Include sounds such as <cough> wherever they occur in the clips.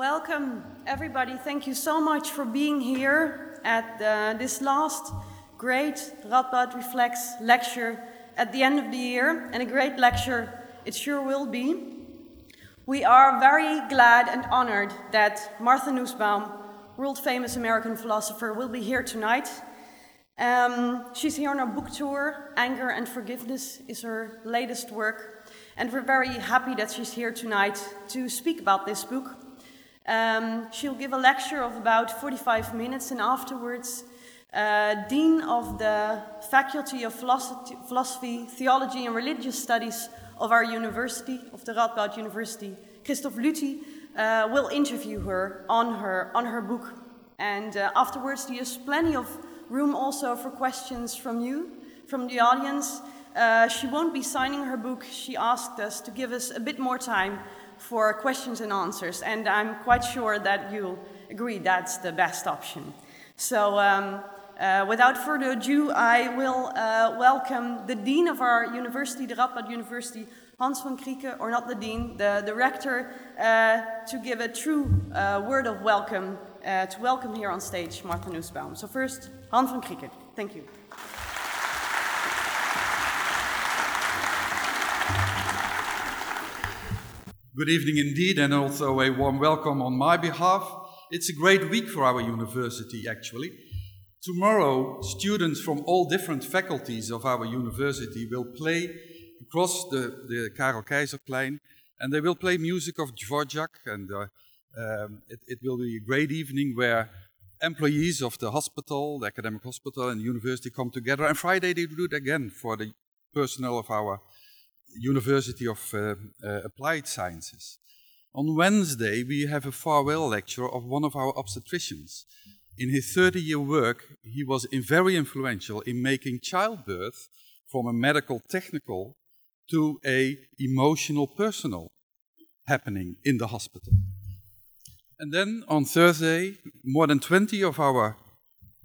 Welcome, everybody. Thank you so much for being here at uh, this last great Radboud Reflex lecture at the end of the year, and a great lecture it sure will be. We are very glad and honored that Martha Nussbaum, world famous American philosopher, will be here tonight. Um, she's here on our book tour. Anger and Forgiveness is her latest work, and we're very happy that she's here tonight to speak about this book. Um, she'll give a lecture of about 45 minutes, and afterwards, uh, Dean of the Faculty of Philosophy, Theology, and Religious Studies of our university, of the Radboud University, Christoph Lüthy, uh, will interview her on her, on her book. And uh, afterwards, there's plenty of room also for questions from you, from the audience. Uh, she won't be signing her book. She asked us to give us a bit more time for questions and answers, and I'm quite sure that you'll agree that's the best option. So, um, uh, without further ado, I will uh, welcome the Dean of our university, the Radboud University, Hans van Krieken, or not the Dean, the, the Rector, uh, to give a true uh, word of welcome, uh, to welcome here on stage Martha Nussbaum. So first, Hans van Krieken. Thank you. Good evening indeed, and also a warm welcome on my behalf. It's a great week for our university, actually. Tomorrow, students from all different faculties of our university will play across the, the Karel Keizerplein, and they will play music of Dvorak, and uh, um, it, it will be a great evening where employees of the hospital, the academic hospital, and the university come together. And Friday they do it again for the personnel of our University of uh, uh, Applied Sciences. On Wednesday, we have a farewell lecture of one of our obstetricians. In his 30 year work, he was very influential in making childbirth from a medical technical to a emotional personal happening in the hospital. And then on Thursday, more than 20 of our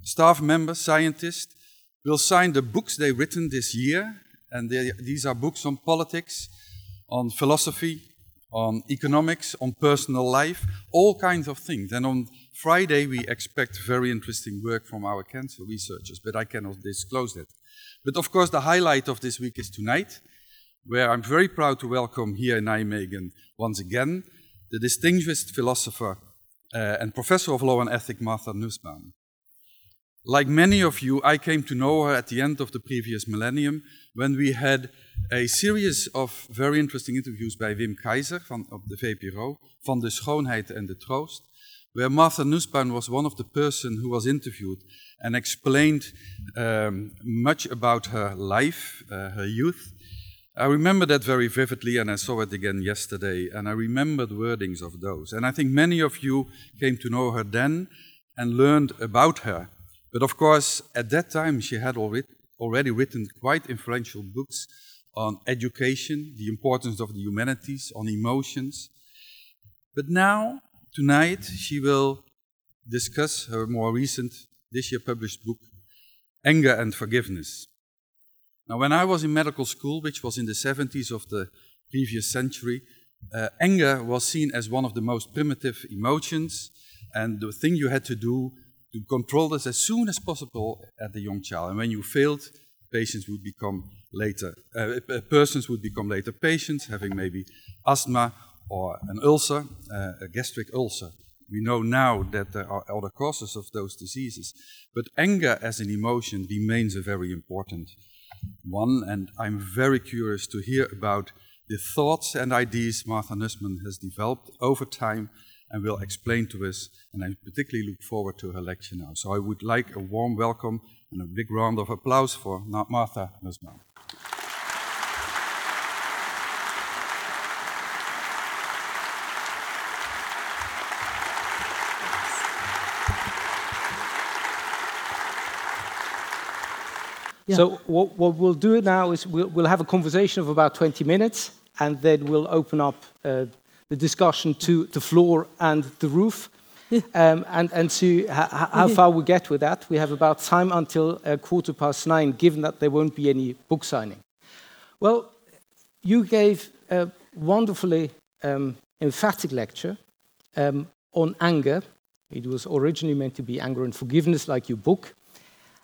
staff members, scientists, will sign the books they've written this year and they, these are books on politics, on philosophy, on economics, on personal life, all kinds of things. And on Friday, we expect very interesting work from our cancer researchers, but I cannot disclose that. But of course, the highlight of this week is tonight, where I'm very proud to welcome here in Nijmegen once again the distinguished philosopher uh, and professor of law and ethics, Martha Nussbaum. Like many of you, I came to know her at the end of the previous millennium when we had a series of very interesting interviews by Wim Kayzer van, of the VPRO, Van de Schoonheid en de Troost, where Martha Nussbaum was one of the person who was interviewed and explained um, much about her life, uh, her youth. I remember that very vividly, and I saw it again yesterday, and I remember the wordings of those. And I think many of you came to know her then and learned about her. But of course, at that time, she had already, written quite influential books on education, the importance of the humanities, on emotions. But now, tonight, she will discuss her more recent, this year published book, Anger and Forgiveness. Now, when I was in medical school, which was in the 70s of the previous century, uh, anger was seen as one of the most primitive emotions, and the thing you had to do to control this as soon as possible at the young child. And when you failed, patients would become later, uh, uh, persons would become later patients, having maybe asthma or an ulcer, uh, a gastric ulcer. We know now that there are other causes of those diseases, but anger as an emotion remains a very important one, and I'm very curious to hear about the thoughts and ideas Martha Nussbaum has developed over time and will explain to us. And I particularly look forward to her lecture now. So I would like a warm welcome and a big round of applause for Martha Nussbaum. Yeah. So what, what, we'll do now is we'll, we'll, have a conversation of about 20 minutes, and then we'll open up uh, the discussion to the floor and the roof. <laughs> um, and, and see how far we get with that. We have about time until uh, quarter past nine, given that there won't be any book signing. Well, you gave a wonderfully um, emphatic lecture um, on anger. It was originally meant to be Anger and Forgiveness, like your book.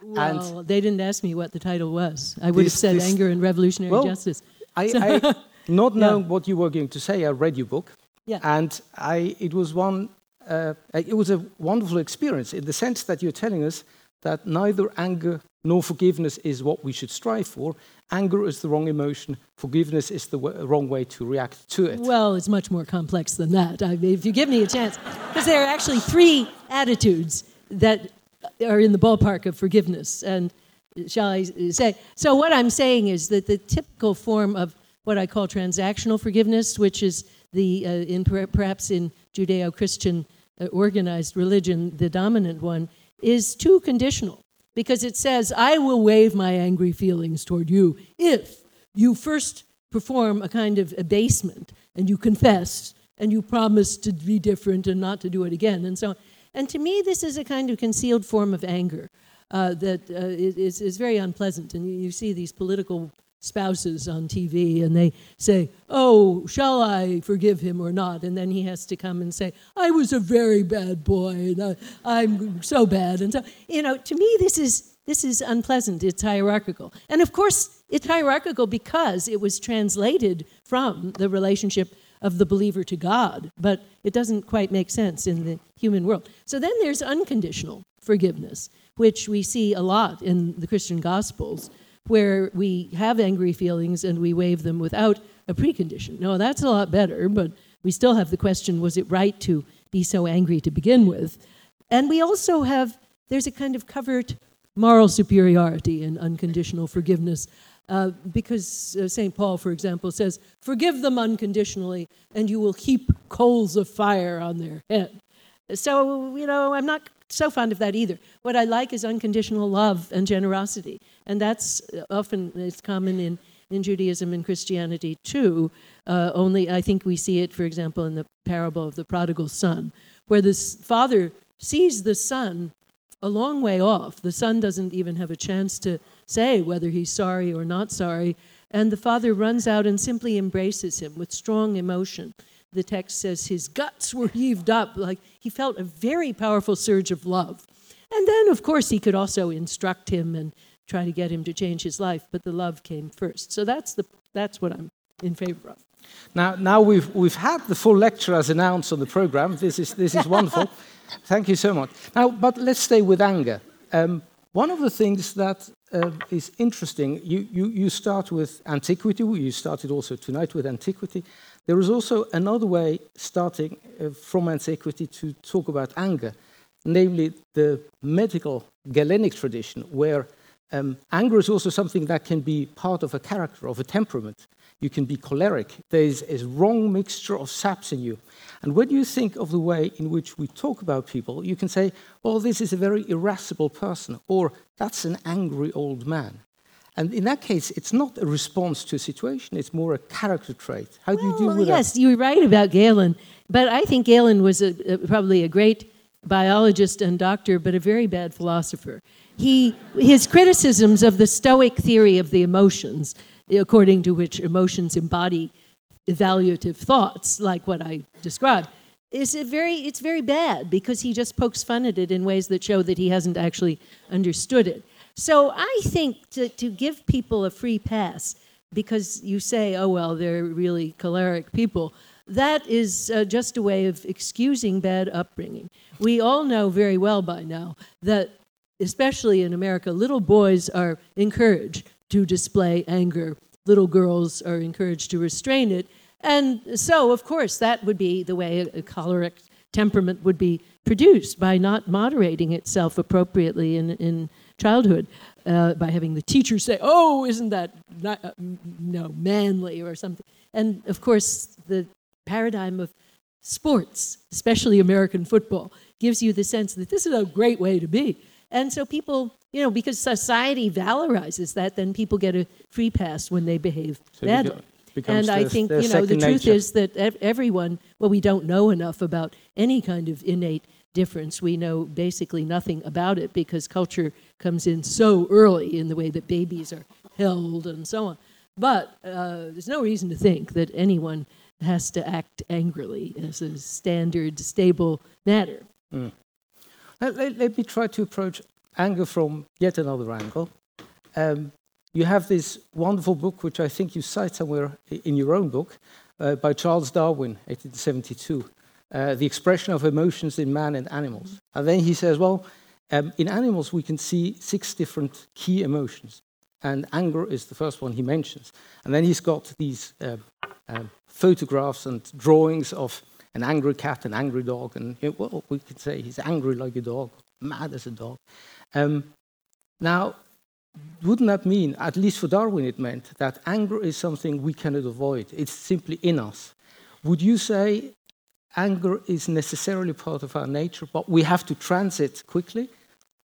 Well, and they didn't ask me what the title was. I would this, have said this, Anger and Revolutionary well, Justice. I, so I <laughs> not knowing yeah. what you were going to say, I read your book. Yeah. And I, it was one, uh, it was a wonderful experience in the sense that you're telling us that neither anger nor forgiveness is what we should strive for. Anger is the wrong emotion. Forgiveness is the w- wrong way to react to it. Well, it's much more complex than that. I mean, if you give me a chance, because there are actually three attitudes that are in the ballpark of forgiveness. And shall I say? So, what I'm saying is that the typical form of what I call transactional forgiveness, which is the uh, in perhaps in Judeo-Christian uh, organized religion, the dominant one, is too conditional because it says, "I will waive my angry feelings toward you if you first perform a kind of abasement and you confess and you promise to be different and not to do it again." And so, and to me, this is a kind of concealed form of anger uh, that uh, is, is very unpleasant. And you, you see these political spouses on TV and they say, Oh, shall I forgive him or not? And then he has to come and say, I was a very bad boy and I, am so bad. And so, you know, to me, this is, this is unpleasant. It's hierarchical. And of course, it's hierarchical because it was translated from the relationship of the believer to God, but it doesn't quite make sense in the human world. So then there's unconditional forgiveness, which we see a lot in the Christian Gospels where we have angry feelings and we waive them without a precondition. No, that's a lot better, but we still have the question was it right to be so angry to begin with? And we also have, there's a kind of covert moral superiority in unconditional forgiveness. Uh, because uh, St. Paul, for example, says, Forgive them unconditionally, and you will heap coals of fire on their head. So, you know, I'm not so fond of that either. What I like is unconditional love and generosity, and that's uh, often it's common in in Judaism and Christianity too. Uh, only I think we see it, for example, in the parable of the prodigal son, where the father sees the son a long way off. The son doesn't even have a chance to say whether he's sorry or not sorry, and the father runs out and simply embraces him with strong emotion the text says his guts were heaved up, like he felt a very powerful surge of love. And then, of course, he could also instruct him and try to get him to change his life, but the love came first. So that's, the, that's what I'm in favor of. Now, now we've, we've had the full lecture as announced on the program. This is, this is wonderful. <laughs> Thank you so much. Now, but let's stay with anger. Um, one of the things that uh, is interesting, you, you, you start with antiquity. You started also tonight with antiquity. There is also another way, starting uh, from antiquity, to talk about anger, namely the medical Galenic tradition, where um, anger is also something that can be part of a character, of a temperament. You can be choleric. There is a wrong mixture of saps in you. And when you think of the way in which we talk about people, you can say, well, this is a very irascible person, or that's an angry old man. And in that case, it's not a response to a situation, it's more a character trait. How do you deal with yes, that? Yes, you're right about Galen. But I think Galen was a, a, probably a great biologist and doctor, but a very bad philosopher. He, his criticisms of the Stoic theory of the emotions, according to which emotions embody evaluative thoughts, like what I described, is very, it's very bad because he just pokes fun at it in ways that show that he hasn't actually understood it. So I think to, to give people a free pass because you say, oh, well, they're really choleric people, that is uh, just a way of excusing bad upbringing. We all know very well by now that, especially in America, little boys are encouraged to display anger, little girls are encouraged to restrain it. And so, of course, that would be the way a choleric temperament would be produced by not moderating itself appropriately in, in childhood uh, by having the teacher say, "Oh, isn't that not, uh, no manly or something?" And of course, the paradigm of sports, especially American football, gives you the sense that this is a great way to be. And so people, you know, because society valorizes that, then people get a free pass when they behave so badly. And I think, you know, the truth nature. is that everyone, well, we don't know enough about any kind of innate difference. We know basically nothing about it because culture comes in so early in the way that babies are held and so on. But uh, there's no reason to think that anyone has to act angrily as a standard, stable matter. Mm. Let, let, let, me try to approach anger from yet another angle. Um, you have this wonderful book, which I think you cite somewhere in your own book, uh, by Charles Darwin, 1872, uh, The Expression of Emotions in Man and Animals. And then he says, well, um, in animals we can see six different key emotions, and anger is the first one he mentions. And then he's got these uh, photographs and drawings of an angry cat, an angry dog, and well, we could say he's angry like a dog, mad as a dog. Um, now, wouldn't that mean, at least for Darwin, it meant that anger is something we cannot avoid? It's simply in us. Would you say anger is necessarily part of our nature, but we have to transit quickly?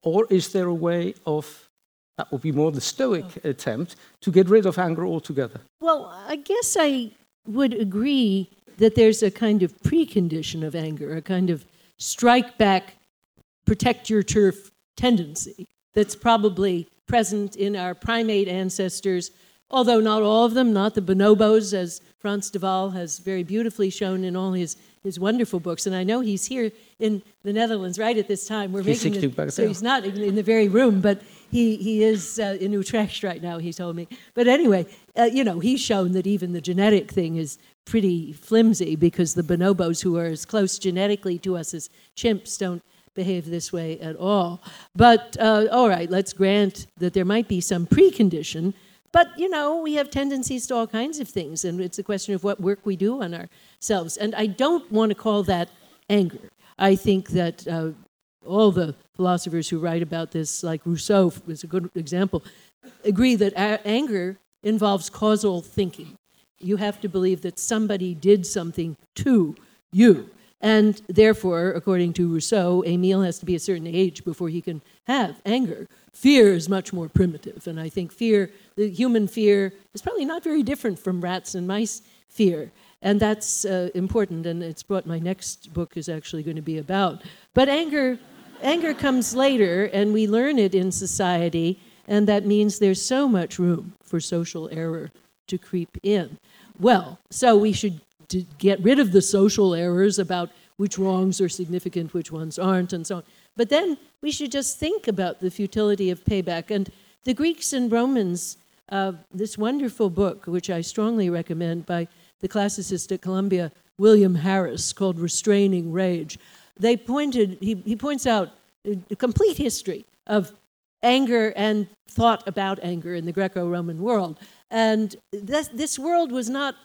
Or is there a way of, that would be more the Stoic oh. attempt, to get rid of anger altogether? Well, I guess I would agree that there's a kind of precondition of anger, a kind of strike back, protect your turf tendency that's probably present in our primate ancestors, although not all of them, not the bonobos, as Frans de Waal has very beautifully shown in all his, his wonderful books. And I know he's here in the Netherlands right at this time. We're he's making the, so he's not in, in, the very room, but he, he is uh, in Utrecht right now, he told me. But anyway, uh, you know, he's shown that even the genetic thing is pretty flimsy because the bonobos, who are as close genetically to us as chimps, don't behave this way at all. But uh, all right, let's grant that there might be some precondition. But you know, we have tendencies to all kinds of things, and it's a question of what work we do on ourselves. And I don't want to call that anger. I think that uh, all the philosophers who write about this, like Rousseau is a good example, agree that anger involves causal thinking. You have to believe that somebody did something to you. And therefore, according to Rousseau, Emile has to be a certain age before he can have anger. Fear is much more primitive. And I think fear, the human fear, is probably not very different from rats and mice fear. And that's uh, important, and it's what my next book is actually going to be about. But anger, anger comes later, and we learn it in society, and that means there's so much room for social error to creep in. Well, so we should to get rid of the social errors about which wrongs are significant, which ones aren't, and so on. But then we should just think about the futility of payback. And the Greeks and Romans, uh, this wonderful book, which I strongly recommend by the classicist at Columbia, William Harris, called Restraining Rage, they pointed, he, he points out a complete history of anger and thought about anger in the Greco Roman world. And this, this world was not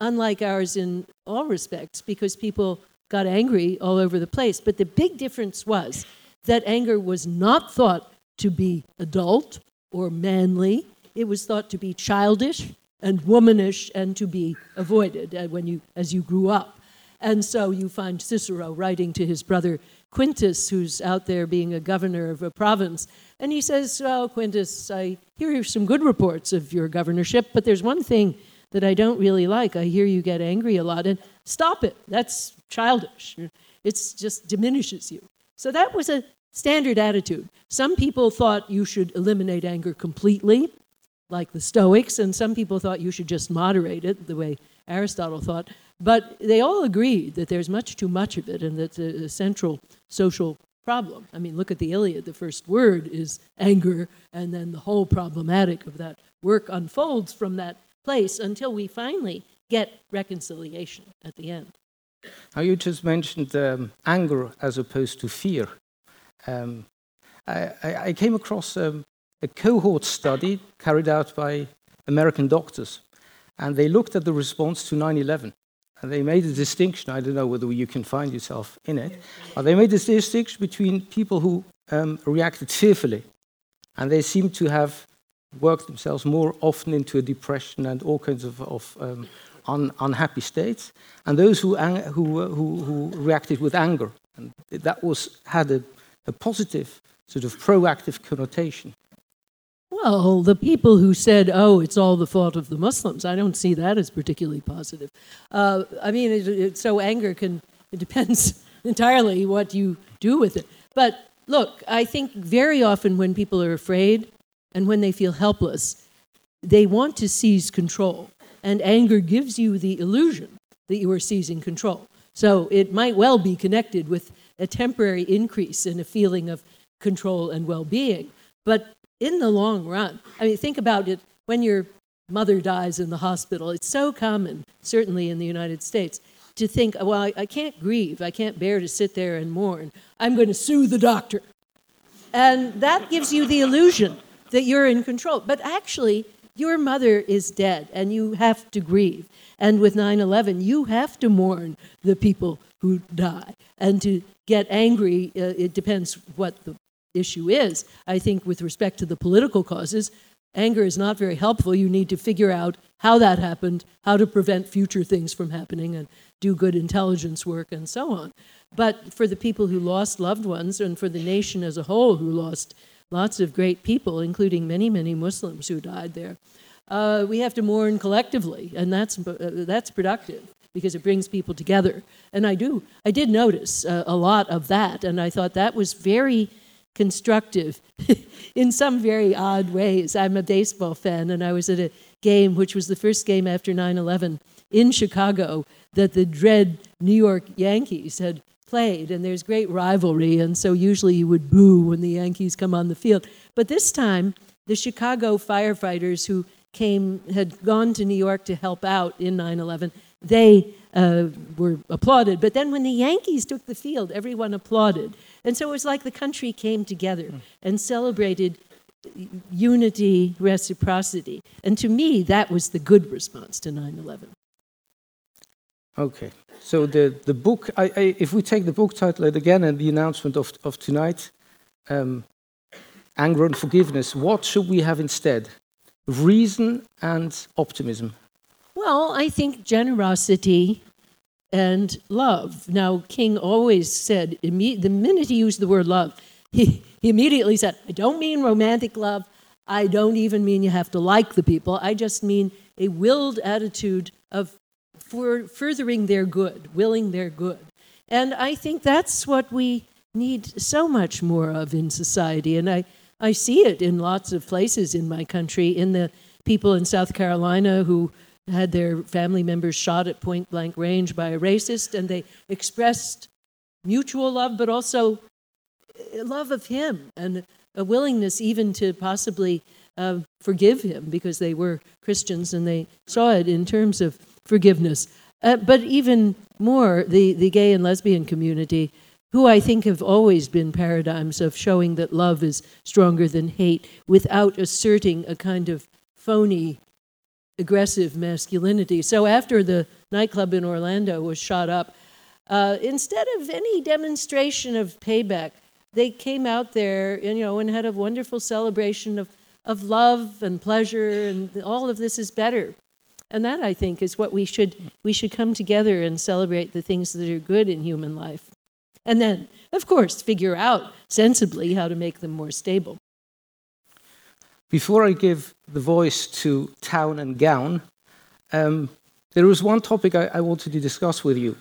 unlike ours in all respects because people got angry all over the place. But the big difference was that anger was not thought to be adult or manly, it was thought to be childish and womanish and to be avoided uh, when you, as you grew up. And so you find Cicero writing to his brother Quintus, who's out there being a governor of a province. And he says, Well, Quintus, I hear some good reports of your governorship, but there's one thing that I don't really like. I hear you get angry a lot, and stop it. That's childish. It just diminishes you. So that was a standard attitude. Some people thought you should eliminate anger completely, like the Stoics, and some people thought you should just moderate it, the way Aristotle thought. But they all agreed that there's much too much of it and that's it's a central social problem. I mean, look at the Iliad. The first word is anger, and then the whole problematic of that work unfolds from that place until we finally get reconciliation at the end. Now, you just mentioned um, anger as opposed to fear. Um, I, I, came across um, a cohort study carried out by American doctors, and they looked at the response to 9 11. And they made a distinction, I don't know whether you can find yourself in it, but they made a distinction between people who um, reacted fearfully, and they seemed to have worked themselves more often into a depression and all kinds of, of um, un, unhappy states, and those who, who, who, who, reacted with anger. And that was, had a, a positive, sort of proactive connotation. Well, the people who said, oh, it's all the fault of the Muslims, I don't see that as particularly positive. Uh, I mean, it, it, so anger can, it depends <laughs> entirely what you do with it. But look, I think very often when people are afraid, and when they feel helpless, they want to seize control. And anger gives you the illusion that you are seizing control. So it might well be connected with a temporary increase in a feeling of control and well being. But in the long run, I mean, think about it when your mother dies in the hospital. It's so common, certainly in the United States, to think, well, I, I can't grieve. I can't bear to sit there and mourn. I'm going to sue the doctor. And that gives you the illusion that you're in control. But actually, your mother is dead and you have to grieve. And with 9 11, you have to mourn the people who die. And to get angry, uh, it depends what the issue is. I think, with respect to the political causes, anger is not very helpful. You need to figure out how that happened, how to prevent future things from happening, and do good intelligence work and so on. But for the people who lost loved ones and for the nation as a whole who lost lots of great people, including many, many Muslims who died there, uh, we have to mourn collectively, and that's, uh, that's productive because it brings people together. And I do, I did notice uh, a lot of that, and I thought that was very constructive <laughs> in some very odd ways. I'm a baseball fan, and I was at a game, which was the first game after 9 11 in Chicago, that the dread New York Yankees had played, and there's great rivalry, and so usually you would boo when the Yankees come on the field. But this time, the Chicago firefighters who came had gone to New York to help out in 9/11, they uh, were applauded. But then when the Yankees took the field, everyone applauded, and so it was like the country came together mm. and celebrated unity, reciprocity, and to me that was the good response to 9/11. Okay, so the, the book, I, I, if we take the book title again and the announcement of, of tonight, um, Anger and Forgiveness, what should we have instead? Reason and optimism? Well, I think generosity and love. Now, King always said, the minute he used the word love, he, he immediately said, I don't mean romantic love. I don't even mean you have to like the people. I just mean a willed attitude of for furthering their good, willing their good. And I think that's what we need so much more of in society. And I, I see it in lots of places in my country, in the people in South Carolina who had their family members shot at point blank range by a racist, and they expressed mutual love, but also love of him and a willingness even to possibly uh, forgive him because they were Christians and they saw it in terms of forgiveness. Uh, but even more, the, the gay and lesbian community, who I think have always been paradigms of showing that love is stronger than hate without asserting a kind of phony, aggressive masculinity. So after the nightclub in Orlando was shot up, uh, instead of any demonstration of payback, they came out there and, you know, and had a wonderful celebration of, of love and pleasure, and all of this is better. And that, I think, is what we should, we should come together and celebrate the things that are good in human life. And then, of course, figure out sensibly how to make them more stable. Before I give the voice to Town and Gown, um, there is one topic I, I wanted to discuss with you.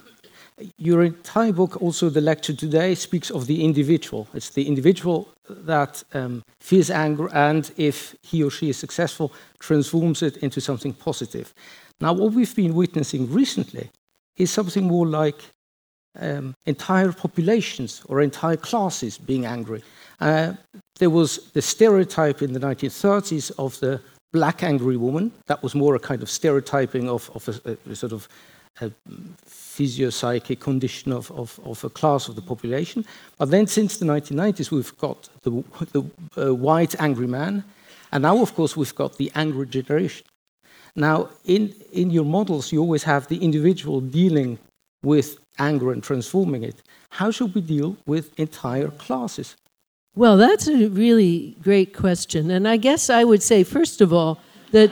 Your entire book, also the lecture today, speaks of the individual. It's the individual that um, feels anger and, if he or she is successful, transforms it into something positive. Now, what we've been witnessing recently is something more like um, entire populations or entire classes being angry. Uh, there was the stereotype in the 1930s of the black angry woman. That was more a kind of stereotyping of, of a, a, sort of a physiopsychic condition of, of, of, a class of the population. But then since the 1990s, we've got the, the uh, white angry man, and now, of course, we've got the angry generation. Now, in, in your models, you always have the individual dealing with anger and transforming it. How should we deal with entire classes? Well, that's a really great question. And I guess I would say, first of all, that,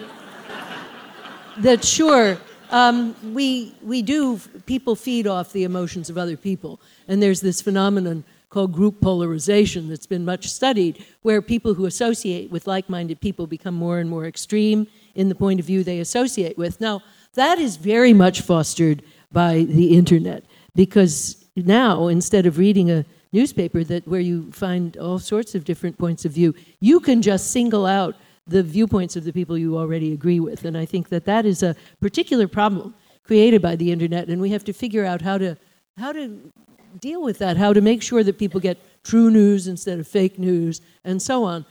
that sure, um, we, we do, people feed off the emotions of other people. And there's this phenomenon called group polarization that's been much studied, where people who associate with like minded people become more and more extreme in the point of view they associate with. Now, that is very much fostered by the internet because now, instead of reading a newspaper that where you find all sorts of different points of view, you can just single out the viewpoints of the people you already agree with. And I think that that is a particular problem created by the internet, and we have to figure out how to how to deal with that, how to make sure that people get true news instead of fake news, and so on.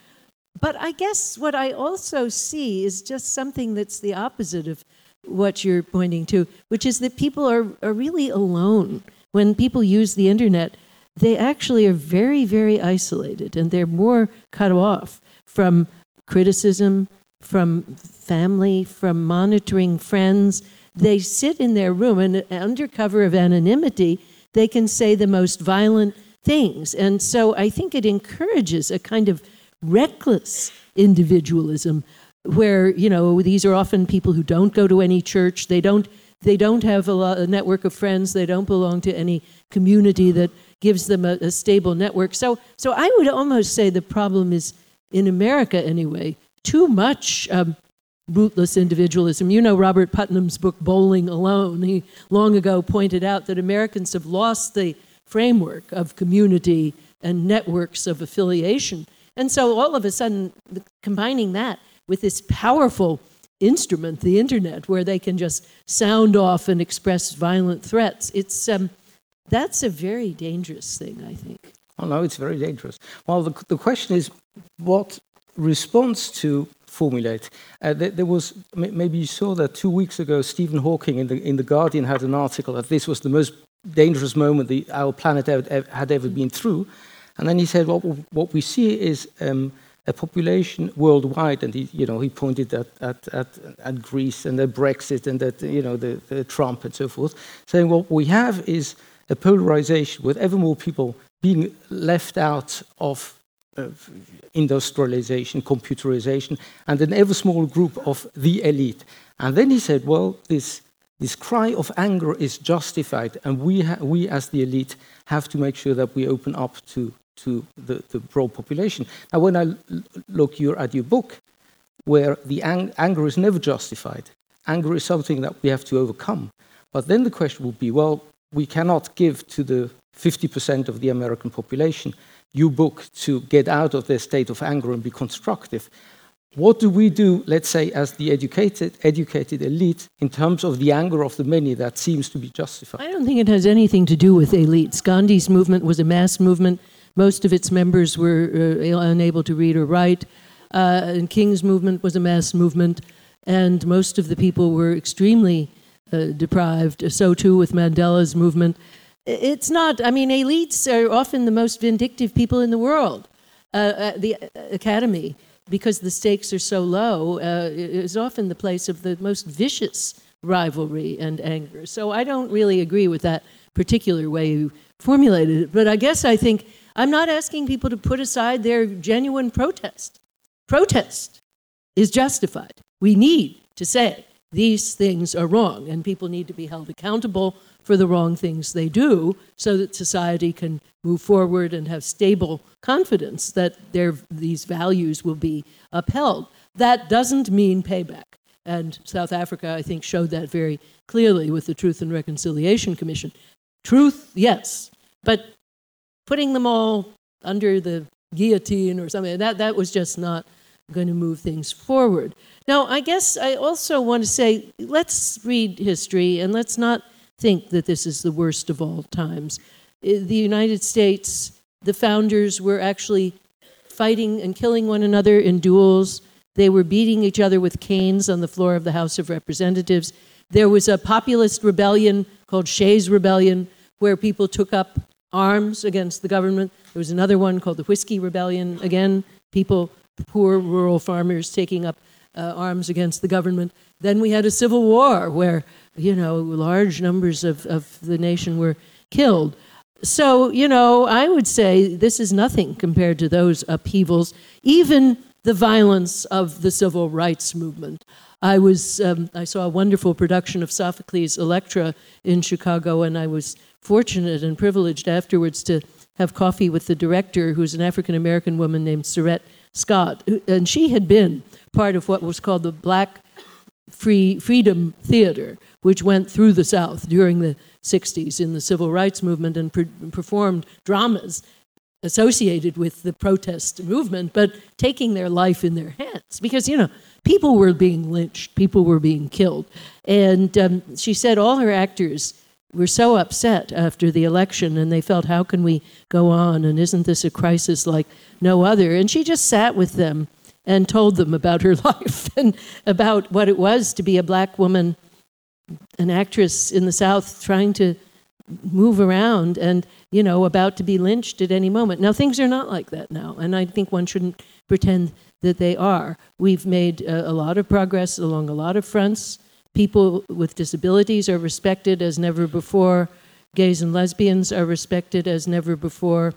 But I guess what I also see is just something that's the opposite of what you're pointing to, which is that people are, are really alone. When people use the internet, they actually are very, very isolated and they're more cut off from criticism, from family, from monitoring friends. They sit in their room and, under cover of anonymity, they can say the most violent things. And so I think it encourages a kind of reckless individualism where you know these are often people who don't go to any church they don't they don't have a, lot, a network of friends they don't belong to any community that gives them a, a stable network. So so i would almost say the problem is in america anyway too much um, rootless individualism. You know robert putnam's book bowling alone. He long ago pointed out that americans have lost the framework of community and networks of affiliation. And so all of a sudden, combining that with this powerful instrument, the internet, where they can just sound off and express violent threats, it's, um, that's a very dangerous thing, I think. Oh, no, it's very dangerous. Well, the, the question is what response to formulate. Uh, there, there, was maybe you saw that two weeks ago. Stephen Hawking in the in the Guardian had an article that this was the most dangerous moment the, our planet had ever been through, and then he said, what, what we see is um, a population worldwide, and he, you know, he pointed at, at, at, at Greece and at Brexit and at you know, the, the Trump and so forth, saying what we have is a polarization with ever more people being left out of industrialization, computerization, and an ever smaller group of the elite. And then he said, well, this, this cry of anger is justified, and we, we as the elite have to make sure that we open up to to the, the broad population. Now, when I look your, at your book, where the ang anger is never justified, anger is something that we have to overcome. But then the question would be well, we cannot give to the 50% of the American population your book to get out of their state of anger and be constructive. What do we do, let's say, as the educated, educated elite, in terms of the anger of the many that seems to be justified? I don't think it has anything to do with elites. Gandhi's movement was a mass movement most of its members were uh, unable to read or write. Uh, and King's movement was a mass movement, and most of the people were extremely deprived. So too with Mandela's movement. It's not, I mean, elites are often the most vindictive people in the world. Uh, the uh, academy, because the stakes are so low, uh, is often the place of the most vicious rivalry and anger. So I don't really agree with that particular way you formulated it. But I guess I think I'm not asking people to put aside their genuine protest. Protest is justified. We need to say these things are wrong, and people need to be held accountable for the wrong things they do so that society can move forward and have stable confidence that their, these values will be upheld. That doesn't mean payback. And South Africa, I think, showed that very clearly with the Truth and Reconciliation Commission. Truth, yes, but putting them all under the guillotine or something. That, that was just not going to move things forward. Now, I guess I also want to say let's read history and let's not think that this is the worst of all times. The United States, the founders were actually fighting and killing one another in duels. They were beating each other with canes on the floor of the House of Representatives. There was a populist rebellion called Shays Rebellion, where people took up arms against the government. There was another one called the Whiskey Rebellion. Again, people, poor rural farmers taking up uh, arms against the government. Then we had a civil war where, you know, large numbers of, of the nation were killed. So, you know, I would say this is nothing compared to those upheavals, even the violence of the civil rights movement. I was um, I saw a wonderful production of Sophocles' Electra in Chicago, and I was fortunate and privileged afterwards to have coffee with the director, who's an African American woman named Seret Scott, and she had been part of what was called the Black Free Freedom Theater, which went through the South during the 60s in the civil rights movement and pre- performed dramas associated with the protest movement, but taking their life in their hands. Because, you know, people were being lynched, people were being killed. And um, she said all her actors were so upset after the election and they felt, how can we go on? And isn't this a crisis like no other? And she just sat with them and told them about her <laughs> life and about what it was to be a black woman, an actress in the South trying to move around and, you know, about to be lynched at any moment. Now, things are not like that now, and I think one shouldn't pretend that they are. We've made a, a lot of progress along a lot of fronts. People with disabilities are respected as never before. Gays and lesbians are respected as never before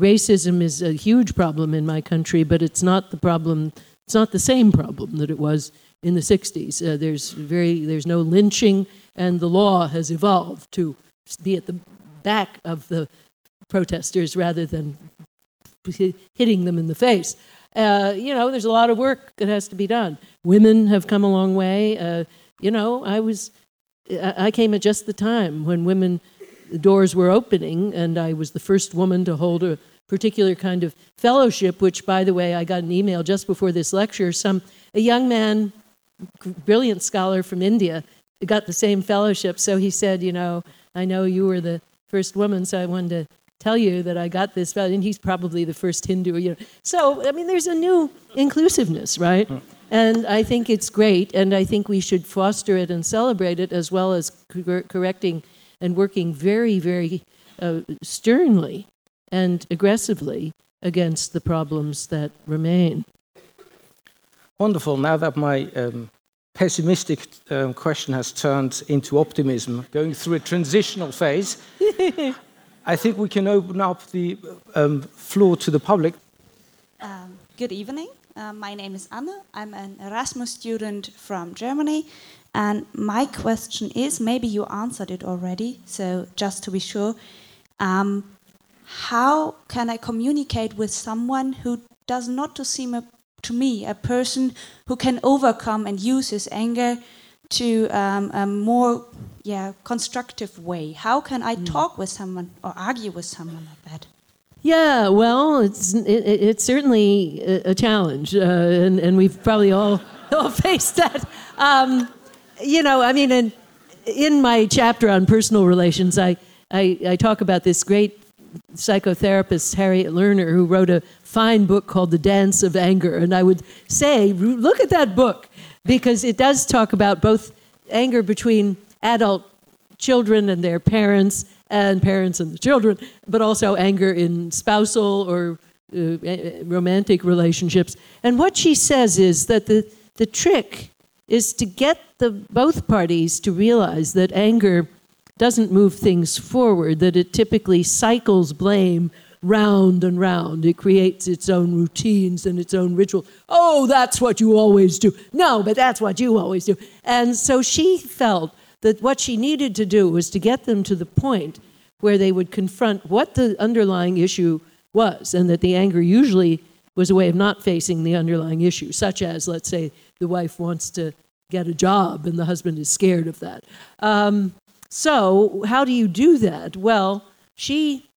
racism is a huge problem in my country, but it's not the problem. It's not the same problem that it was in the 60s. Uh, there's very there's no lynching, and the law has evolved to be at the back of the protesters rather than hitting them in the face. Uh, you know, there's a lot of work that has to be done. Women have come a long way. Uh, you know, I was I came at just the time when women doors were opening, and I was the first woman to hold a particular kind of fellowship, which, by the way, I got an email just before this lecture. Some a young man, brilliant scholar from India, got the same fellowship. So he said, you know, I know you were the first woman, so I wanted to tell you that I got this. And he's probably the first Hindu. You know. So I mean, there's a new inclusiveness, right? Hmm. And I think it's great, and I think we should foster it and celebrate it as well as cor- correcting and working very, very uh, sternly and aggressively against the problems that remain. Wonderful. Now that my um, pessimistic um, question has turned into optimism, going through a transitional phase, <laughs> I think we can open up the um, floor to the public. Um, good evening. Uh, my name is Anne. I'm an Erasmus student from Germany, and my question is maybe you answered it already, so just to be sure, um, how can I communicate with someone who does not to seem a, to me a person who can overcome and use his anger to um, a more yeah constructive way? How can I mm. talk with someone or argue with someone like that? Yeah, well, it's it, it's certainly a, challenge, uh, and and we've probably all <laughs> all faced that. Um, you know, I mean, in, in my chapter on personal relations, I, I, I talk about this great psychotherapist, Harriet Lerner, who wrote a fine book called The Dance of Anger. And I would say, look at that book, because it does talk about both anger between adult children and their parents, and parents and the children, but also anger in spousal or uh, romantic relationships. And what she says is that the, the trick is to get the both parties to realize that anger doesn't move things forward, that it typically cycles blame round and round. It creates its own routines and its own ritual. Oh, that's what you always do. No, but that's what you always do. And so she felt that what she needed to do was to get them to the point where they would confront what the underlying issue was, and that the anger usually was a way of not facing the underlying issue, such as, let's say, the wife wants to get a job and the husband is scared of that. Um, so, how do you do that? Well, she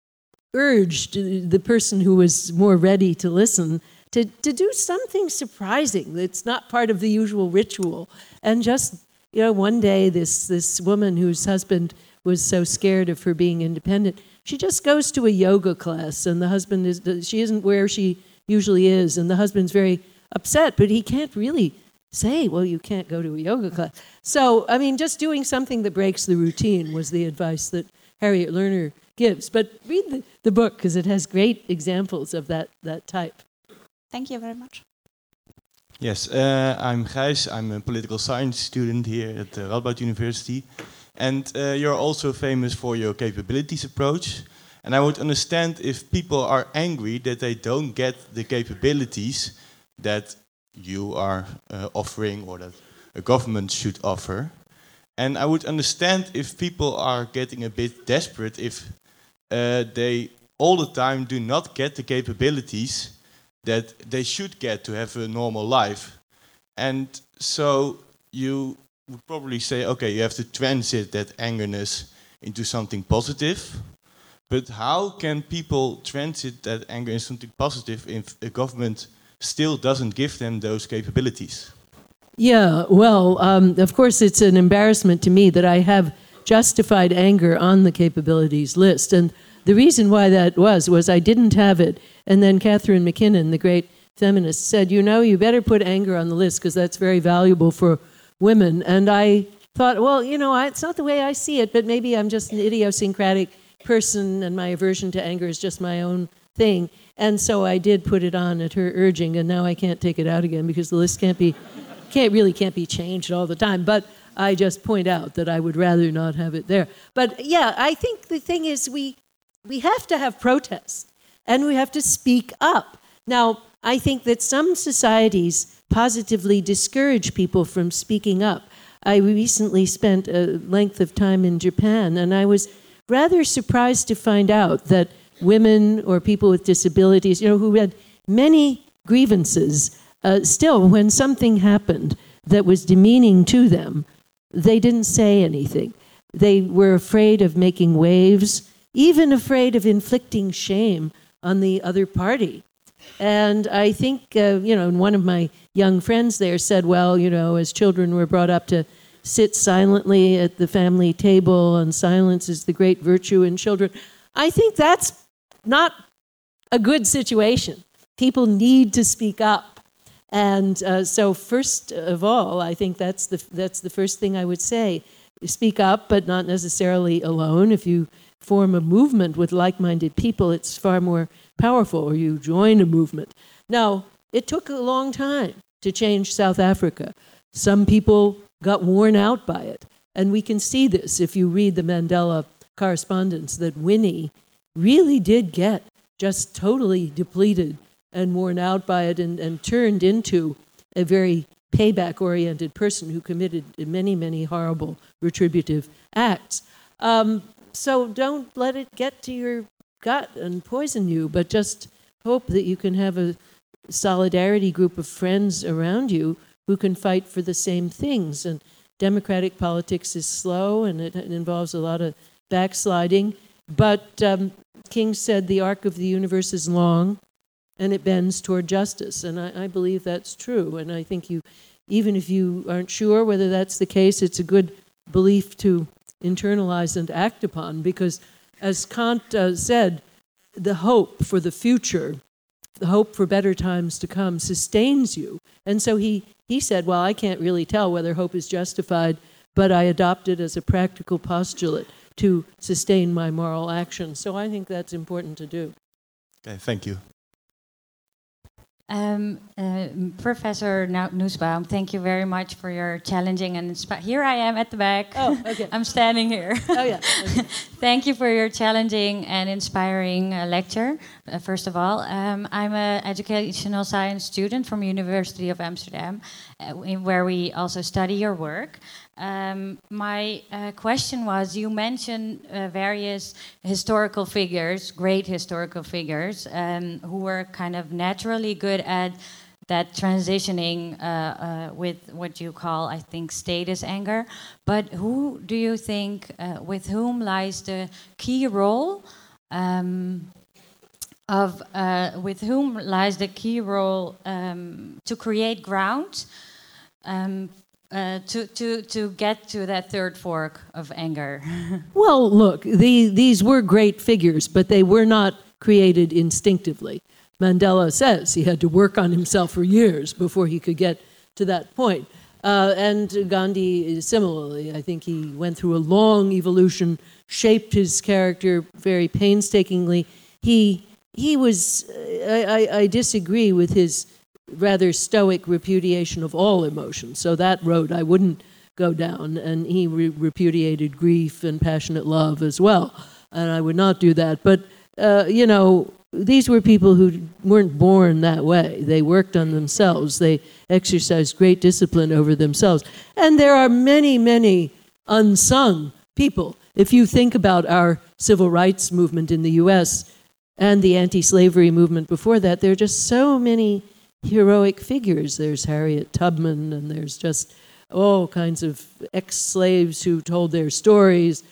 urged the person who was more ready to listen to, to do something surprising that's not part of the usual ritual. And just, you know, one day this, this woman whose husband was so scared of her being independent, she just goes to a yoga class and the husband is, she isn't where she usually is. And the husband's very upset, but he can't really say, well, you can't go to a yoga class. So, I mean, just doing something that breaks the routine was the advice that Harriet Lerner gives. But read the, the book because it has great examples of that, that type. Thank you very much. Yes, uh, I'm Gijs. I'm a political science student here at the Radboud University. And uh, you're also famous for your capabilities approach. And I would understand if people are angry that they don't get the capabilities that you are uh, offering or that a government should offer. And I would understand if people are getting a bit desperate if uh, they all the time do not get the capabilities that they should get to have a normal life. And so you would probably say, okay, you have to transit that angerness into something positive. But how can people transit that anger into something positive if a government still doesn't give them those capabilities. Yeah, well, um, of course, it's an embarrassment to me that I have justified anger on the capabilities list. And the reason why that was, was I didn't have it. And then Catharine MacKinnon, the great feminist, said, You know, you better put anger on the list because that's very valuable for women. And I thought, well, you know, it's not the way I see it, but maybe I'm just an idiosyncratic person and my aversion to anger is just my own thing. And so I did put it on at her urging, and now I can't take it out again because the list can't be, can't really can't be changed all the time. But I just point out that I would rather not have it there. But yeah, I think the thing is we we have to have protests and we have to speak up. Now, I think that some societies positively discourage people from speaking up. I recently spent a length of time in Japan, and I was rather surprised to find out that women or people with disabilities, you know, who had many grievances, uh, still, when something happened that was demeaning to them, they didn't say anything. They were afraid of making waves, even afraid of inflicting shame on the other party. And I think, uh, you know, and one of my young friends there said, well, you know, as children were brought up to sit silently at the family table, and silence is the great virtue in children. I think that's not a good situation. People need to speak up. And uh, so, first of all, I think that's the, that's the first thing I would say. Speak up, but not necessarily alone. If you form a movement with like minded people, it's far more powerful, or you join a movement. Now, it took a long time to change South Africa. Some people got worn out by it. And we can see this if you read the Mandela correspondence that Winnie really did get just totally depleted and worn out by it and, and turned into a very payback oriented person who committed many, many horrible retributive acts. Um, so don't let it get to your gut and poison you, but just hope that you can have a solidarity group of friends around you who can fight for the same things. And democratic politics is slow and it, involves a lot of backsliding. But um, King said the arc of the universe is long and it bends toward justice. And I, I believe that's true. And I think you, even if you aren't sure whether that's the case, it's a good belief to internalize and act upon because, as Kant uh, said, the hope for the future, the hope for better times to come, sustains you. And so he, he said, Well, I can't really tell whether hope is justified, but I adopt it as a practical postulate to sustain my moral action. So I think that's important to do. Okay, thank you. Um, uh, Professor Nussbaum, thank you very much for your challenging and. Here I am at the back. Oh, okay. <laughs> I'm standing here. Oh, yeah. Okay. <laughs> thank you for your challenging and inspiring uh, lecture. Uh, first of all, um, I'm an educational science student from University of Amsterdam, uh, where we also study your work. Um, my uh, question was you mentioned uh, various historical figures, great historical figures, um, who were kind of naturally good at that transitioning uh, uh with what you call, I think, status anger. But who do you think, uh, with whom lies the key role? Um, of uh, with whom lies the key role um, to create ground um, uh, to, to, to get to that third fork of anger? <laughs> well, look, the, these were great figures, but they were not created instinctively. Mandela says he had to work on himself for years before he could get to that point. Uh, and Gandhi, similarly, I think he went through a long evolution, shaped his character very painstakingly. He, he was, I, I, I disagree with his rather stoic repudiation of all emotions. So that road I wouldn't go down. And he re- repudiated grief and passionate love as well. And I would not do that. But, uh, you know, these were people who weren't born that way. They worked on themselves, they exercised great discipline over themselves. And there are many, many unsung people. If you think about our civil rights movement in the US and the anti slavery movement before that, there are just so many heroic figures. There's Harriet Tubman, and there's just all kinds of ex slaves who told their stories.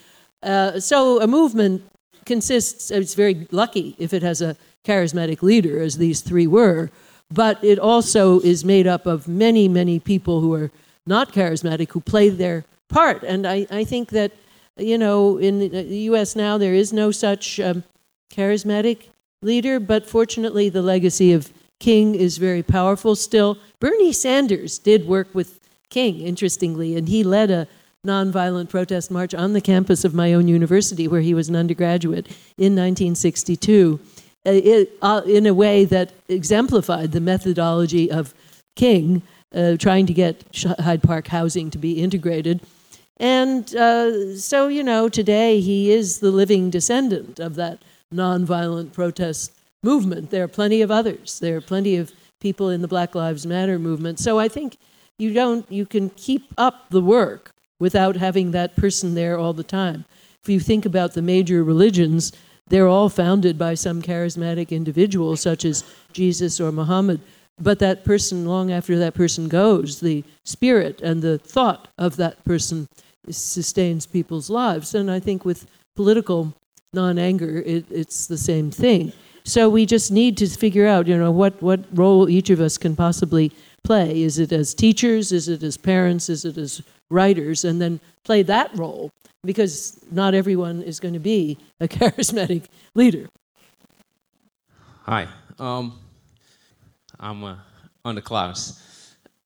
Uh, so a movement consists, it's very lucky if it has a charismatic leader, as these three were, but it also is made up of many, many people who are not charismatic who play their part. And I, I think that, you know, in the US now, there is no such um, charismatic leader, but fortunately, the legacy of King is very powerful still. Bernie Sanders did work with King, interestingly, and he led a nonviolent protest march on the campus of my own university where he was an undergraduate in 1962 uh, it, uh, in a way that exemplified the methodology of King uh, trying to get Hyde Park housing to be integrated. And uh, so, you know, today he is the living descendant of that nonviolent protest movement. There are plenty of others. There are plenty of people in the Black Lives Matter movement. So I think you don't you can keep up the work without having that person there all the time. If you think about the major religions, they're all founded by some charismatic individual, such as Jesus or Muhammad. But that person, long after that person goes, the spirit and the thought of that person sustains people's lives. And I think with political non anger, it, it's the same thing. So we just need to figure out, you know, what, what role each of us can possibly play. Is it as teachers? Is it as parents? Is it as writers? And then play that role because not everyone is going to be a <laughs> charismatic leader. Hi, um, I'm uh, on the clouds.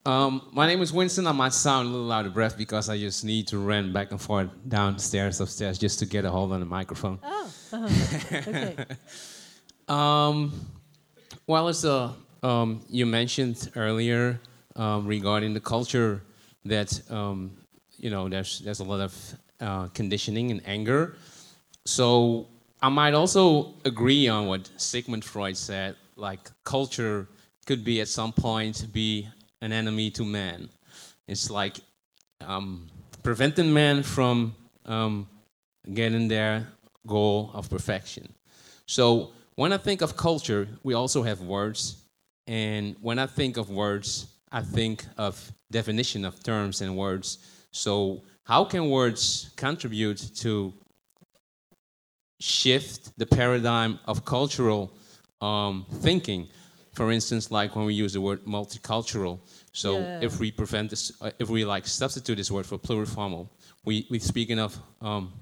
Um, my name is Winston. I might sound a little out of breath because I just need to run back and forth downstairs, upstairs, just to get a hold on the microphone. Oh, uh-huh. <laughs> okay. Um, well, as uh, um, you mentioned earlier um, regarding the culture that um, you know there's there's a lot of uh, conditioning and anger. So I might also agree on what Sigmund Freud said, like culture could be at some point be an enemy to man. It's like um, preventing man from um, getting their goal of perfection. So when I think of culture, we also have words. And when I think of words, I think of definition of terms and words. So how can words contribute to shift the paradigm of cultural um, thinking? For instance, like when we use the word multicultural. So yeah. if we prevent this, uh, if we like substitute this word for pluriformal, we we speaking of um,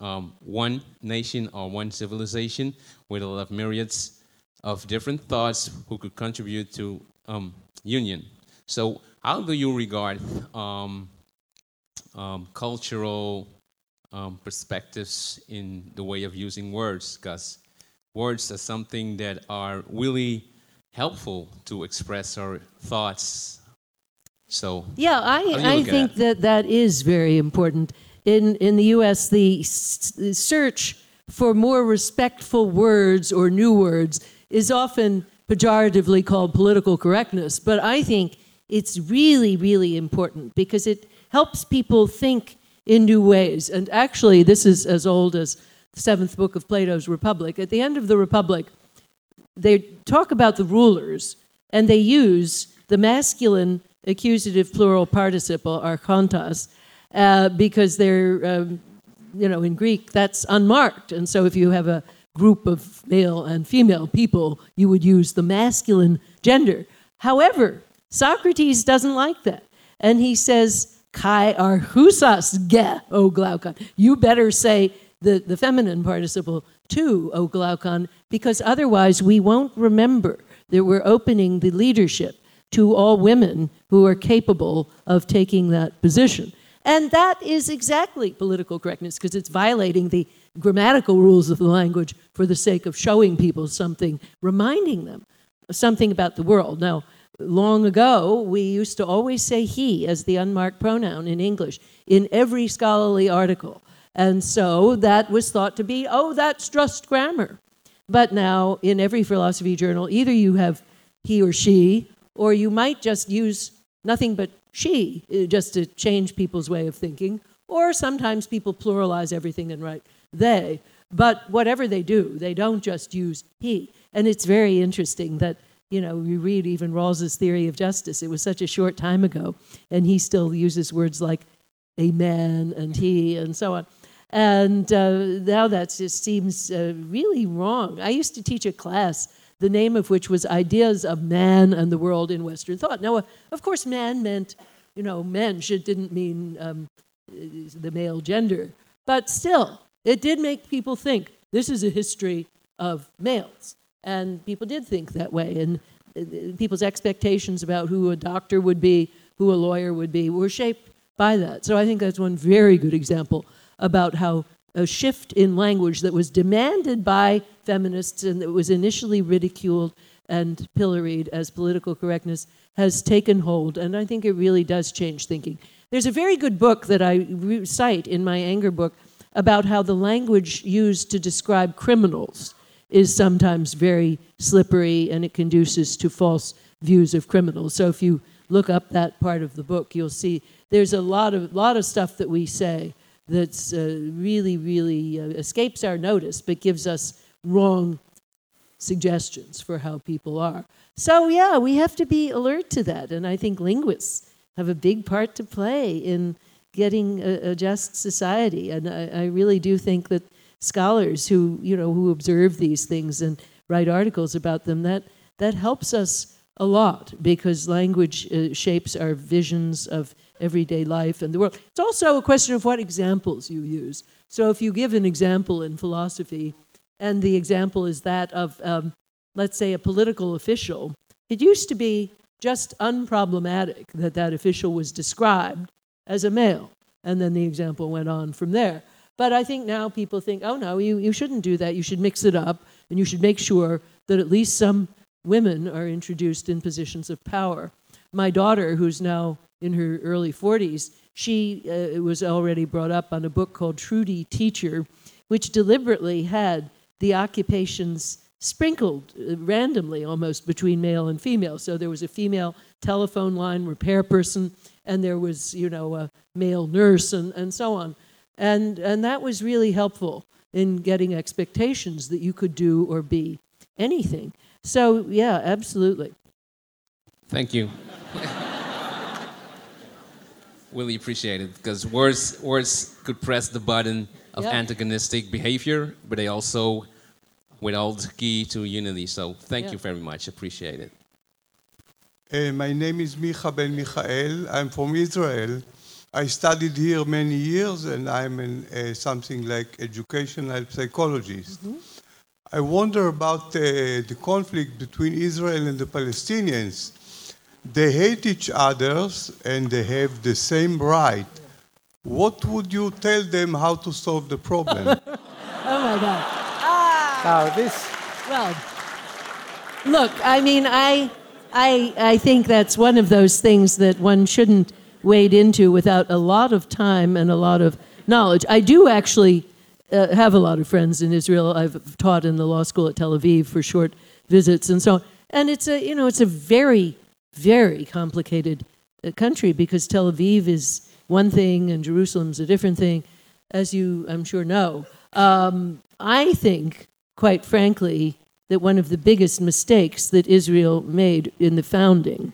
um, one nation or one civilization with a lot of myriads of different thoughts who could contribute to um, union. So how do you regard um, um, cultural um, perspectives in the way of using words because words are something that are really helpful to express our thoughts. So yeah, I, I think that? that that is very important. In in the U.S., the, search for more respectful words or new words is often pejoratively called political correctness, but I think it's really, really important because it helps people think in new ways. And actually, this is as old as the seventh book of Plato's Republic. At the end of the Republic, they talk about the rulers and they use the masculine accusative plural participle, archontos, uh, because they're, um, you know, in Greek, that's unmarked. And so if you have a group of male and female people, you would use the masculine gender. However, Socrates doesn't like that. And he says, kai arhusas ge, O Glaucon. You better say the, the feminine participle too, O Glaucon, because otherwise we won't remember that we're opening the leadership to all women who are capable of taking that position. And that is exactly political correctness because it's violating the grammatical rules of the language for the sake of showing people something, reminding them something about the world. Now, long ago, we used to always say he as the unmarked pronoun in English in every scholarly article. And so that was thought to be, oh, that's just grammar. But now, in every philosophy journal, either you have he or she, or you might just use nothing but she uh, just to change people's way of thinking, or sometimes people pluralize everything and write they. But whatever they do, they don't just use he. And it's very interesting that you know, you read even Rawls's theory of justice. It was such a short time ago, and he still uses words like amen and he and so on. And uh, now that just seems uh, really wrong. I used to teach a class the name of which was Ideas of Man and the World in Western Thought. Now, uh, of course, man meant, you know, mensch. It didn't mean um, the male gender. But still, it did make people think this is a history of males. And people did think that way. And uh, people's expectations about who a doctor would be, who a lawyer would be, were shaped by that. So I think that's one very good example about how a shift in language that was demanded by feminists and that was initially ridiculed and pilloried as political correctness has taken hold. And I think it really does change thinking. There's a very good book that I cite in my anger book about how the language used to describe criminals is sometimes very slippery and it conduces to false views of criminals. So if you look up that part of the book, you'll see there's a lot of lot of stuff that we say that's uh, really, really uh, escapes our notice, but gives us wrong suggestions for how people are. So, yeah, we have to be alert to that. And I think linguists have a big part to play in getting a, a just society. And I, I, really do think that scholars who, you know, who observe these things and write articles about them, that, that helps us a lot because language uh, shapes our visions of everyday life and the world. It's also a question of what examples you use. So if you give an example in philosophy, and the example is that of, um, let's say, a political official, it used to be just unproblematic that that official was described as a male. And then the example went on from there. But I think now people think, oh no, you, you shouldn't do that. You should mix it up, and you should make sure that at least some women are introduced in positions of power. My daughter, who's now in her early 40s, she uh, was already brought up on a book called Trudy Teacher, which deliberately had the occupations sprinkled uh, randomly almost between male and female. So there was a female telephone line repair person, and there was, you know, a male nurse, and, and so on. And, and that was really helpful in getting expectations that you could do or be anything. So, yeah, absolutely. Thank you. <laughs> really appreciate it because words words could press the button of yep. antagonistic behavior, but they also without the key to unity. So thank yep. you very much. Appreciate it. Uh, my name is Micha Ben Michael. I'm from Israel. I studied here many years, and I'm in, uh, something like educational psychologist. Mm -hmm. I wonder about uh, the conflict between Israel and the Palestinians they hate each other and they have the same right. What would you tell them how to solve the problem? <laughs> oh my God. Ah. Now this. Well, look, I mean, I, I, I think that's one of those things that one shouldn't wade into without a lot of time and a lot of knowledge. I do actually uh, have a lot of friends in Israel. I've taught in the law school at Tel Aviv for short visits and so on. And it's a, you know, it's a very very complicated uh, country because Tel Aviv is one thing and Jerusalem's a different thing, as you, I'm sure, know. Um, I think, quite frankly, that one of the biggest mistakes that Israel made in the founding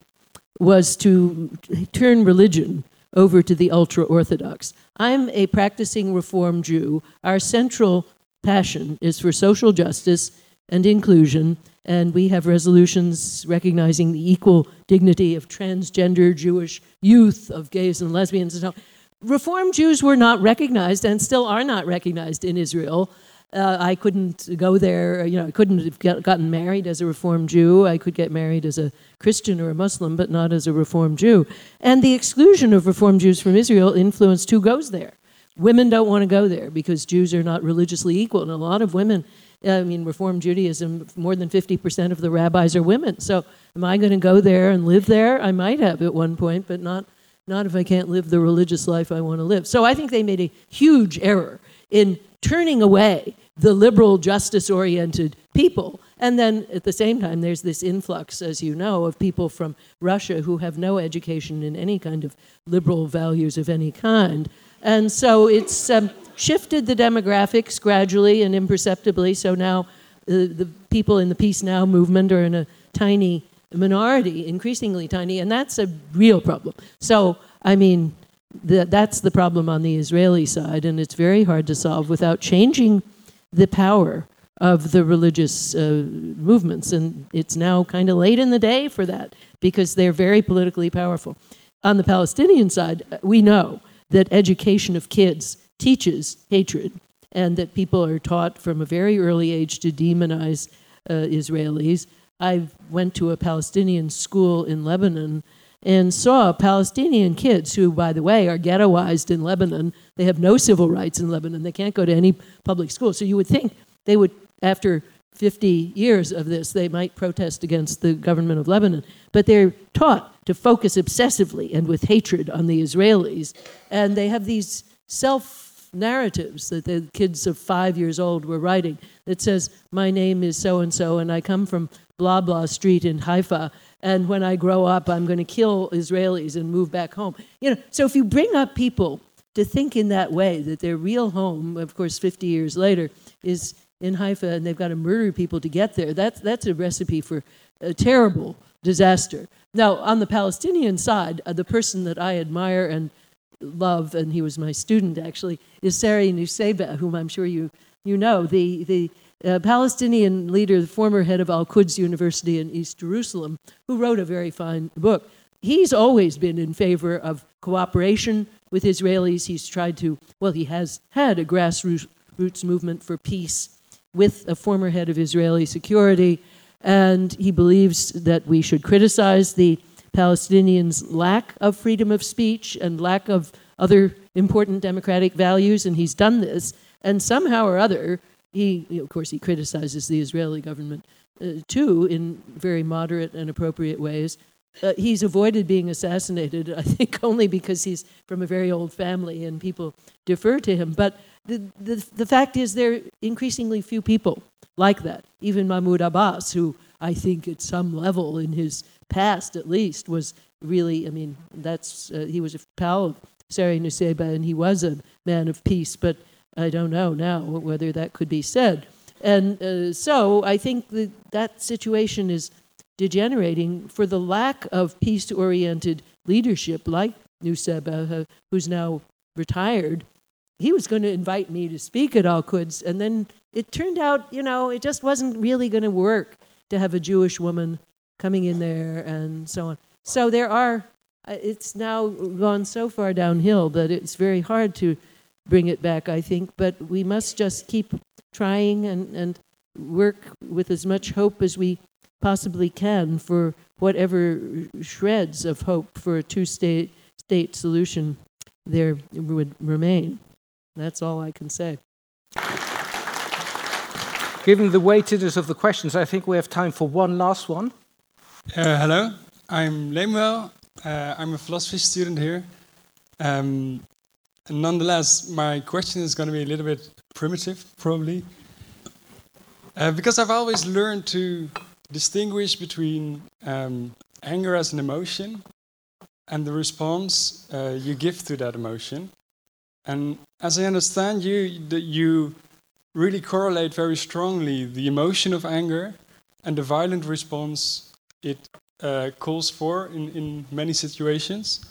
was to turn religion over to the ultra Orthodox. I'm a practicing Reform Jew. Our central passion is for social justice and inclusion and we have resolutions recognizing the equal dignity of transgender Jewish youth, of gays and lesbians, and so on. Reform Jews were not recognized and still are not recognized in Israel. Uh, I couldn't go there, you know, I couldn't have get, gotten married as a Reform Jew. I could get married as a Christian or a Muslim, but not as a Reform Jew. And the exclusion of Reform Jews from Israel influenced who goes there. Women don't want to go there because Jews are not religiously equal. And a lot of women I mean, Reform Judaism, more than 50% of the rabbis are women. So am I going to go there and live there? I might have at one point, but not, not if I can't live the religious life I want to live. So I think they made a huge error in turning away the liberal, justice oriented people. And then at the same time, there's this influx, as you know, of people from Russia who have no education in any kind of liberal values of any kind. And so it's. Um, shifted the demographics gradually and imperceptibly. So now uh, the people in the Peace Now movement are in a tiny minority, increasingly tiny, and that's a real problem. So, I mean, the, that's the problem on the Israeli side, and it's very hard to solve without changing the power of the religious uh, movements. And it's now kind of late in the day for that because they're very politically powerful. On the Palestinian side, uh, we know that education of kids teaches hatred and that people are taught from a very early age to demonize uh, Israelis. I went to a Palestinian school in Lebanon and saw Palestinian kids who, by the way, are ghettoized in Lebanon. They have no civil rights in Lebanon. They can't go to any public school. So you would think they would, after 50 years of this, they might protest against the government of Lebanon. But they're taught to focus obsessively and with hatred on the Israelis. And they have these self narratives that the kids of five years old were writing that says, My name is so and so, and I come from blah blah street in Haifa, and when I grow up, I'm going to kill Israelis and move back home. You know, so if you bring up people to think in that way, that their real home, of course, 50 years later, is in Haifa and they've got to murder people to get there, that's, that's a recipe for a terrible disaster. Now, on the Palestinian side, uh, the person that I admire and love, and he was my student actually, is Sari Nusseibeh, whom I'm sure you, you know, the, the a Palestinian leader, the former head of Al Quds University in East Jerusalem, who wrote a very fine book. He's always been in favor of cooperation with Israelis. He's tried to, well, he has had a grassroots movement for peace with a former head of Israeli security, and he believes that we should criticize the Palestinians' lack of freedom of speech and lack of other important democratic values, and he's done this. And somehow or other, he, of course, he criticizes the Israeli government uh, too in very moderate and appropriate ways. Uh, he's avoided being assassinated, I think, <laughs> only because he's from a very old family and people defer to him. But the, the, the fact is, there are increasingly few people like that. Even Mahmoud Abbas, who I think at some level in his past at least was really, I mean, that's, uh, he was a pal of Sari Nusseibeh and he was a man of peace, but I don't know now whether that could be said. And uh, so I think that that situation is degenerating for the lack of peace oriented leadership, like Nusseibeh, uh, who's now retired. He was going to invite me to speak at Al Quds, and then it turned out, you know, it just wasn't really going to work to have a Jewish woman coming in there and so on. So there are, uh, it's now gone so far downhill that it's very hard to bring it back, I think. But we must just keep trying and, and work with as much hope as we possibly can for whatever shreds of hope for a two state, state solution there would remain. That's all I can say. Given the weightiness of the questions, I think we have time for one last one. Uh, hello, I'm Lemuel. Uh, I'm a philosophy student here. Um, nonetheless, my question is going to be a little bit primitive, probably. Uh, because I've always learned to distinguish between um, anger as an emotion and the response uh, you give to that emotion. And as I understand you, you really correlate very strongly the emotion of anger and the violent response it uh, calls for in, in many situations.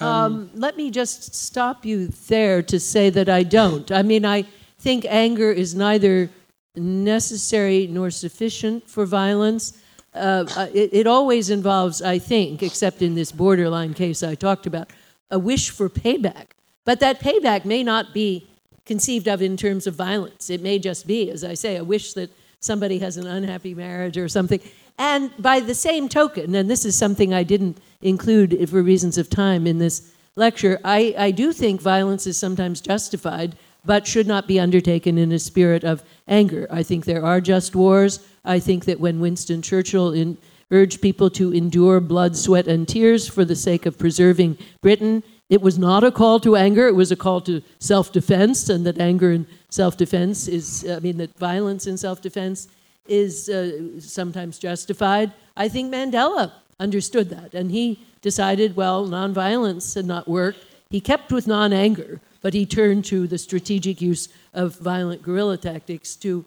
Um, um, let me just stop you there to say that I don't. I mean, I think anger is neither necessary nor sufficient for violence. Uh, it, it, always involves, I think, except in this borderline case I talked about, a wish for payback. But that payback may not be conceived of in terms of violence. It may just be, as I say, a wish that somebody has an unhappy marriage or something. And by the same token, and this is something I didn't include for reasons of time in this lecture, I, I do think violence is sometimes justified, but should not be undertaken in a spirit of anger. I think there are just wars. I think that when Winston Churchill in, urged people to endure blood, sweat, and tears for the sake of preserving Britain, it was not a call to anger, it was a call to self defense, and that anger and self defense is, I mean, that violence in self defense is uh, sometimes justified. I think Mandela understood that, and he decided, well, nonviolence had not worked. He kept with non anger, but he turned to the strategic use of violent guerrilla tactics to,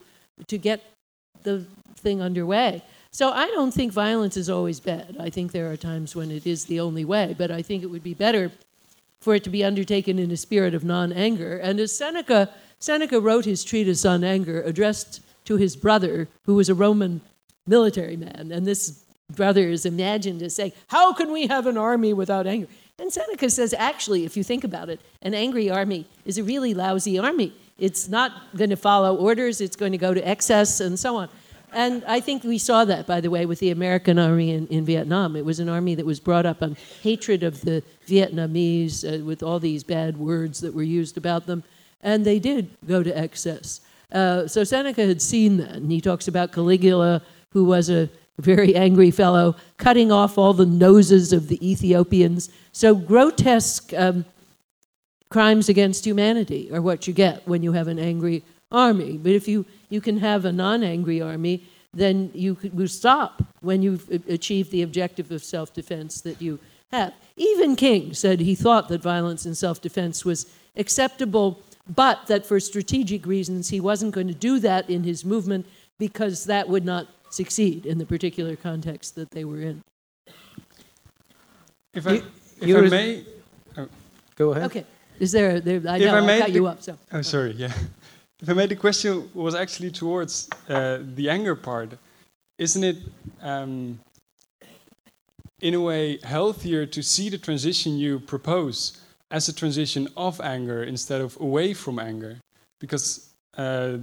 to get the thing underway. So I don't think violence is always bad. I think there are times when it is the only way, but I think it would be better for it to be undertaken in a spirit of non anger. And as Seneca, Seneca wrote his treatise on anger, addressed to his brother, who was a Roman military man. And this brother is imagined as saying, How can we have an army without anger? And Seneca says, actually, if you think about it, an angry army is a really lousy army. It's not going to follow orders, it's going to go to excess, and so on. And I think we saw that, by the way, with the American army in, in Vietnam. It was an army that was brought up on hatred of the Vietnamese uh, with all these bad words that were used about them. And they did go to excess. Uh, so Seneca had seen that. And he talks about Caligula, who was a very angry fellow, cutting off all the noses of the Ethiopians. So grotesque um, crimes against humanity are what you get when you have an angry army. But if you, you can have a non angry army, then you will stop when you've achieved the objective of self defense that you have. Even King said he thought that violence in self defense was acceptable, but that for strategic reasons he wasn't going to do that in his movement because that would not succeed in the particular context that they were in. If I, you, if I may. Oh. Go ahead. Okay. Is there, there I know, I, I cut you up. So. Oh, sorry, yeah. I made the question was actually towards uh, the anger part, isn't it um, in a way healthier to see the transition you propose as a transition of anger instead of away from anger? Because uh,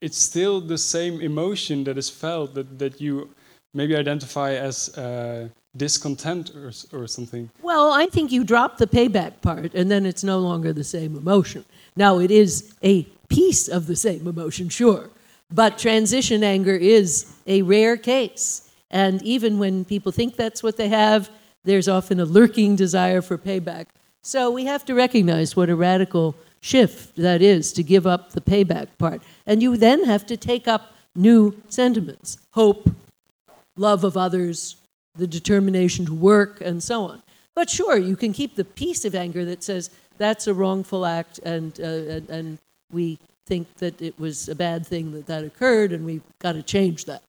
it's still the same emotion that is felt that, that you maybe identify as uh, discontent or, or something. Well, I think you drop the payback part and then it's no longer the same emotion. Now, it is a piece of the same emotion, sure. But transition anger is a rare case. And even when people think that's what they have, there's often a lurking desire for payback. So we have to recognize what a radical shift that is to give up the payback part. And you then have to take up new sentiments hope, love of others, the determination to work, and so on. But sure, you can keep the piece of anger that says that's a wrongful act and, uh, and, and we think that it was a bad thing that that occurred, and we've got to change that.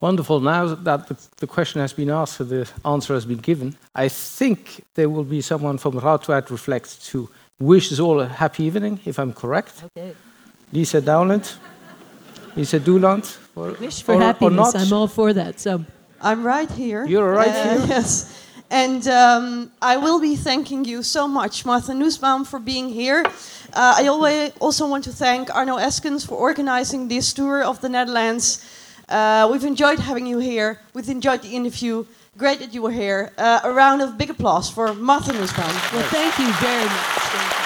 Wonderful. Now that the, the, question has been asked, so the answer has been given, I think there will be someone from Radboud Reflect to wish us all a happy evening, if I'm correct. Okay. Lisa Dowland, Lisa Douland. Or, Wish for or, happiness. Or I'm all for that. So I'm right here. You're right uh, here. <laughs> Yes. And um, I will be thanking you so much, Martha Nussbaum, for being here. Uh, I also want to thank Arno Eskens for organizing this tour of the Netherlands. Uh, we've enjoyed having you here. We've enjoyed the interview. Great that you were here. Uh, a round of big applause for Martha Nussbaum. Well, thank you very much.